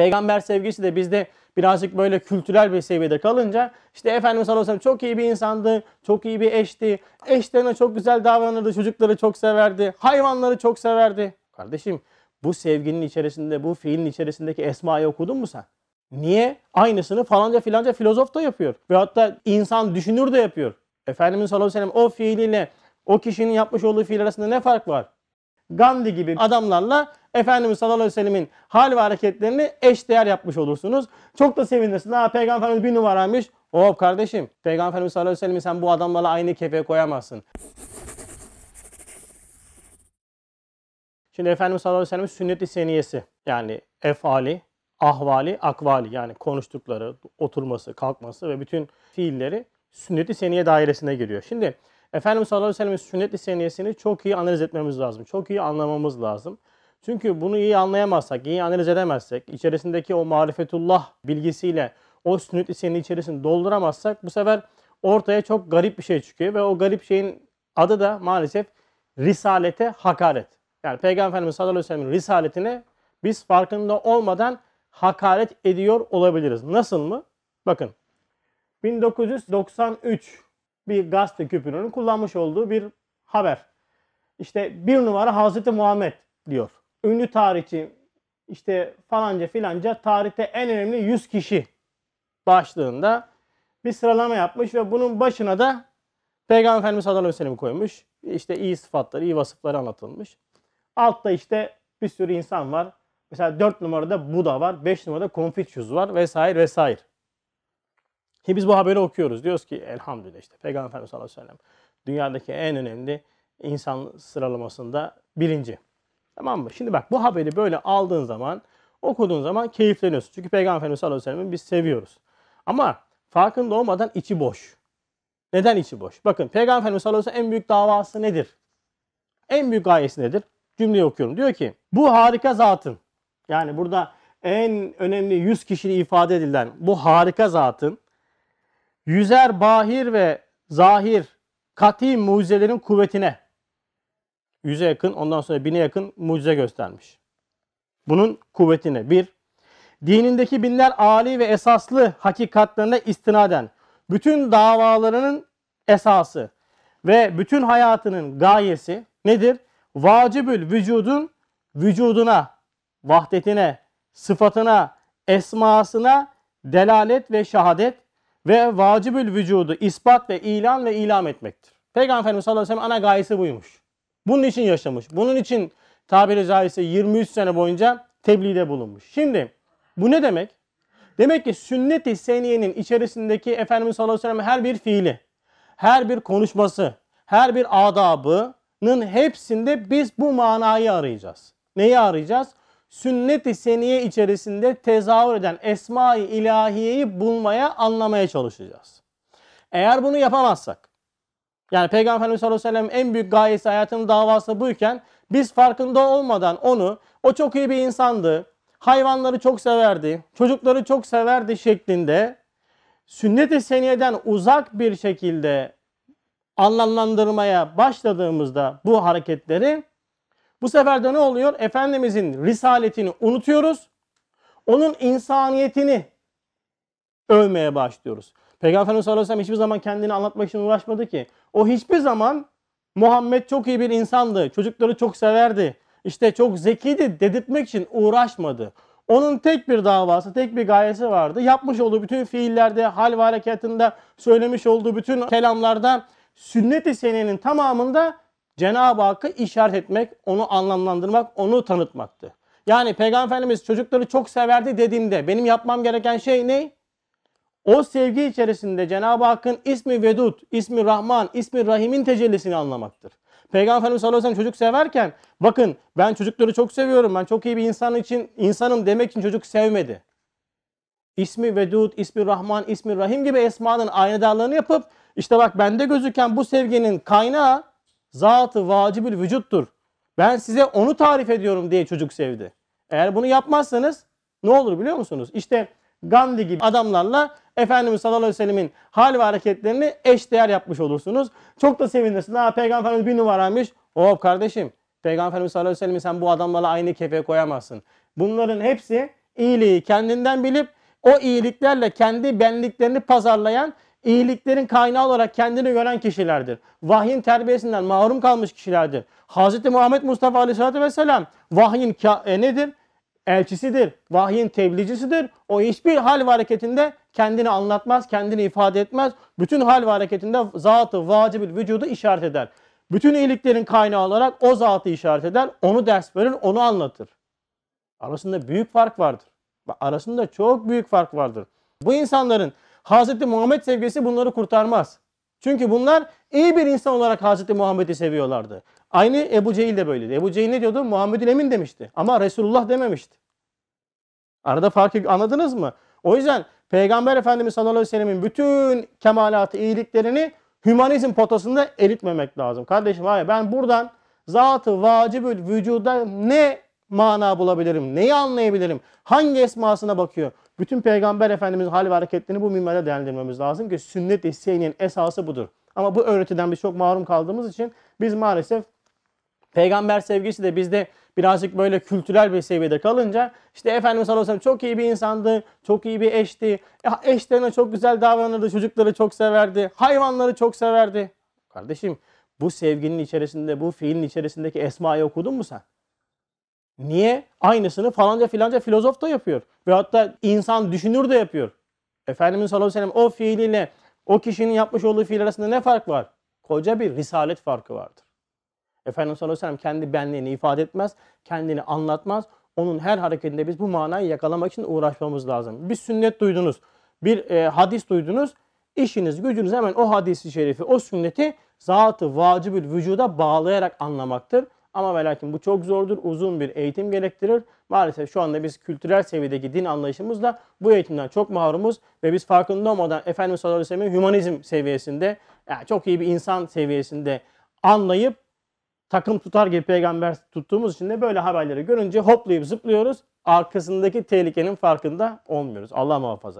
Peygamber sevgisi de bizde birazcık böyle kültürel bir seviyede kalınca işte Efendimiz sallallahu aleyhi ve sellem çok iyi bir insandı, çok iyi bir eşti, eşlerine çok güzel davranırdı, çocukları çok severdi, hayvanları çok severdi. Kardeşim bu sevginin içerisinde, bu fiilin içerisindeki esmayı okudun mu sen? Niye? Aynısını falanca filanca filozof da yapıyor. Ve hatta insan düşünür de yapıyor. Efendimiz sallallahu aleyhi ve sellem o fiiliyle o kişinin yapmış olduğu fiil arasında ne fark var? Gandhi gibi adamlarla Efendimiz sallallahu aleyhi ve sellemin hal ve hareketlerini eşdeğer yapmış olursunuz. Çok da sevinirsin. Ha Peygamber Efendimiz bir numaraymış. Hop kardeşim Peygamber Efendimiz sallallahu aleyhi ve sellem'i sen bu adamlarla aynı kefeye koyamazsın. Şimdi Efendimiz sallallahu aleyhi ve sellem'in sünnet-i seniyesi yani efali, ahvali, akvali yani konuştukları, oturması, kalkması ve bütün fiilleri sünnet-i seniye dairesine giriyor. Şimdi Efendimiz sallallahu aleyhi ve sellem'in sünnet-i seniyesini çok iyi analiz etmemiz lazım. Çok iyi anlamamız lazım. Çünkü bunu iyi anlayamazsak, iyi analiz edemezsek, içerisindeki o marifetullah bilgisiyle o sünnet-i seniye içerisini dolduramazsak bu sefer ortaya çok garip bir şey çıkıyor ve o garip şeyin adı da maalesef risalete hakaret. Yani Peygamber Efendimiz sallallahu aleyhi ve sellem'in risaletine biz farkında olmadan hakaret ediyor olabiliriz. Nasıl mı? Bakın 1993 bir gazete küpürünün kullanmış olduğu bir haber. İşte bir numara Hazreti Muhammed diyor. Ünlü tarihçi işte falanca filanca tarihte en önemli 100 kişi başlığında bir sıralama yapmış ve bunun başına da Peygamber Efendimiz sallallahu aleyhi ve koymuş. İşte iyi sıfatları, iyi vasıfları anlatılmış. Altta işte bir sürü insan var. Mesela 4 numarada Buda var, 5 numarada Confucius var vesaire vesaire. Ki biz bu haberi okuyoruz. Diyoruz ki elhamdülillah işte Peygamber Efendimiz sallallahu aleyhi ve sellem dünyadaki en önemli insan sıralamasında birinci. Tamam mı? Şimdi bak bu haberi böyle aldığın zaman, okuduğun zaman keyifleniyorsun. Çünkü Peygamber Efendimiz sallallahu aleyhi ve sellem'i biz seviyoruz. Ama farkında olmadan içi boş. Neden içi boş? Bakın Peygamber Efendimiz sallallahu aleyhi ve sellem en büyük davası nedir? En büyük gayesi nedir? Cümleyi okuyorum. Diyor ki bu harika zatın yani burada en önemli 100 kişili ifade edilen bu harika zatın yüzer bahir ve zahir kati mucizelerin kuvvetine yüze yakın ondan sonra bine yakın mucize göstermiş. Bunun kuvvetine bir, dinindeki binler âli ve esaslı hakikatlerine istinaden bütün davalarının esası ve bütün hayatının gayesi nedir? Vacibül vücudun vücuduna, vahdetine, sıfatına, esmasına delalet ve şehadet ve vacibül vücudu ispat ve ilan ve ilam etmektir. Peygamber Efendimiz sallallahu aleyhi ve sellem ana gayesi buymuş. Bunun için yaşamış. Bunun için tabiri caizse 23 sene boyunca tebliğde bulunmuş. Şimdi bu ne demek? Demek ki sünnet-i seniyenin içerisindeki Efendimiz sallallahu aleyhi ve sellem her bir fiili, her bir konuşması, her bir adabının hepsinde biz bu manayı arayacağız. Neyi arayacağız? Sünnet-i seniye içerisinde tezahür eden esma-i ilahiyeyi bulmaya, anlamaya çalışacağız. Eğer bunu yapamazsak, yani Peygamber Efendimiz sallallahu aleyhi ve sellem en büyük gayesi hayatının davası buyken biz farkında olmadan onu o çok iyi bir insandı, hayvanları çok severdi, çocukları çok severdi şeklinde sünnet-i seniyeden uzak bir şekilde anlamlandırmaya başladığımızda bu hareketleri bu sefer de ne oluyor? Efendimizin risaletini unutuyoruz. Onun insaniyetini övmeye başlıyoruz. Peygamber Efendimiz sallallahu aleyhi hiçbir zaman kendini anlatmak için uğraşmadı ki. O hiçbir zaman Muhammed çok iyi bir insandı. Çocukları çok severdi. İşte çok zekiydi dedirtmek için uğraşmadı. Onun tek bir davası, tek bir gayesi vardı. Yapmış olduğu bütün fiillerde, hal ve harekatında, söylemiş olduğu bütün kelamlarda, sünnet-i seniyenin tamamında Cenab-ı Hakk'ı işaret etmek, onu anlamlandırmak, onu tanıtmaktı. Yani Peygamber Efendimiz çocukları çok severdi dediğimde benim yapmam gereken şey ne? O sevgi içerisinde Cenab-ı Hakk'ın ismi Vedud, ismi Rahman, ismi Rahim'in tecellisini anlamaktır. Peygamber Efendimiz sallallahu aleyhi ve sellem çocuk severken bakın ben çocukları çok seviyorum. Ben çok iyi bir insan için insanım demek için çocuk sevmedi. İsmi Vedud, ismi Rahman, ismi Rahim gibi esmanın aynedarlığını yapıp işte bak bende gözüken bu sevginin kaynağı zatı vacibül vücuttur. Ben size onu tarif ediyorum diye çocuk sevdi. Eğer bunu yapmazsanız ne olur biliyor musunuz? İşte Gandhi gibi adamlarla Efendimiz sallallahu aleyhi ve sellemin hal ve hareketlerini eşdeğer yapmış olursunuz. Çok da sevinirsin. Ha Peygamber Efendimiz bir numaraymış. Hop kardeşim Peygamber Efendimiz sallallahu aleyhi ve sellem'i sen bu adamlarla aynı kefeye koyamazsın. Bunların hepsi iyiliği kendinden bilip o iyiliklerle kendi benliklerini pazarlayan, iyiliklerin kaynağı olarak kendini gören kişilerdir. Vahyin terbiyesinden mahrum kalmış kişilerdir. Hz. Muhammed Mustafa Aleyhisselatü Vesselam vahyin e, nedir? Elçisidir. Vahyin tebliğcisidir. O hiçbir hal ve hareketinde kendini anlatmaz, kendini ifade etmez. Bütün hal ve hareketinde zatı vacibül vücudu işaret eder. Bütün iyiliklerin kaynağı olarak o zatı işaret eder. Onu ders verir, onu anlatır. Arasında büyük fark vardır. Arasında çok büyük fark vardır. Bu insanların Hz. Muhammed sevgisi bunları kurtarmaz. Çünkü bunlar iyi bir insan olarak Hz. Muhammed'i seviyorlardı. Aynı Ebu Cehil de böyleydi. Ebu Cehil ne diyordu? Muhammed'in emin demişti. Ama Resulullah dememişti. Arada farkı anladınız mı? O yüzden Peygamber Efendimiz sallallahu aleyhi ve sellemin bütün kemalatı, iyiliklerini hümanizm potasında eritmemek lazım. Kardeşim hayır ben buradan zatı vacibül vücuda ne mana bulabilirim? Neyi anlayabilirim? Hangi esmasına bakıyor? Bütün Peygamber Efendimizin hal ve hareketlerini bu minvalde değerlendirmemiz lazım ki sünnet-i esası budur. Ama bu öğretiden biz çok mahrum kaldığımız için biz maalesef Peygamber sevgisi de bizde birazcık böyle kültürel bir seviyede kalınca işte Efendimiz sallallahu aleyhi ve sellem çok iyi bir insandı, çok iyi bir eşti, eşlerine çok güzel davranırdı, çocukları çok severdi, hayvanları çok severdi. Kardeşim bu sevginin içerisinde, bu fiilin içerisindeki esmayı okudun mu sen? Niye? Aynısını falanca filanca filozof da yapıyor. Ve hatta insan düşünür de yapıyor. Efendimiz sallallahu aleyhi ve sellem o fiiliyle o kişinin yapmış olduğu fiil arasında ne fark var? Koca bir risalet farkı vardır. Efendimiz sallallahu aleyhi ve sellem kendi benliğini ifade etmez, kendini anlatmaz. Onun her hareketinde biz bu manayı yakalamak için uğraşmamız lazım. Bir sünnet duydunuz, bir e, hadis duydunuz. İşiniz, gücünüz hemen o hadisi şerifi, o sünneti zatı vacibül vücuda bağlayarak anlamaktır. Ama ve lakin bu çok zordur, uzun bir eğitim gerektirir. Maalesef şu anda biz kültürel seviyedeki din anlayışımızla bu eğitimden çok mahrumuz ve biz farkında olmadan Efendimiz sallallahu aleyhi ve sellem'i hümanizm seviyesinde, yani çok iyi bir insan seviyesinde anlayıp takım tutar gibi peygamber tuttuğumuz için de böyle haberleri görünce hoplayıp zıplıyoruz. Arkasındaki tehlikenin farkında olmuyoruz. Allah muhafaza.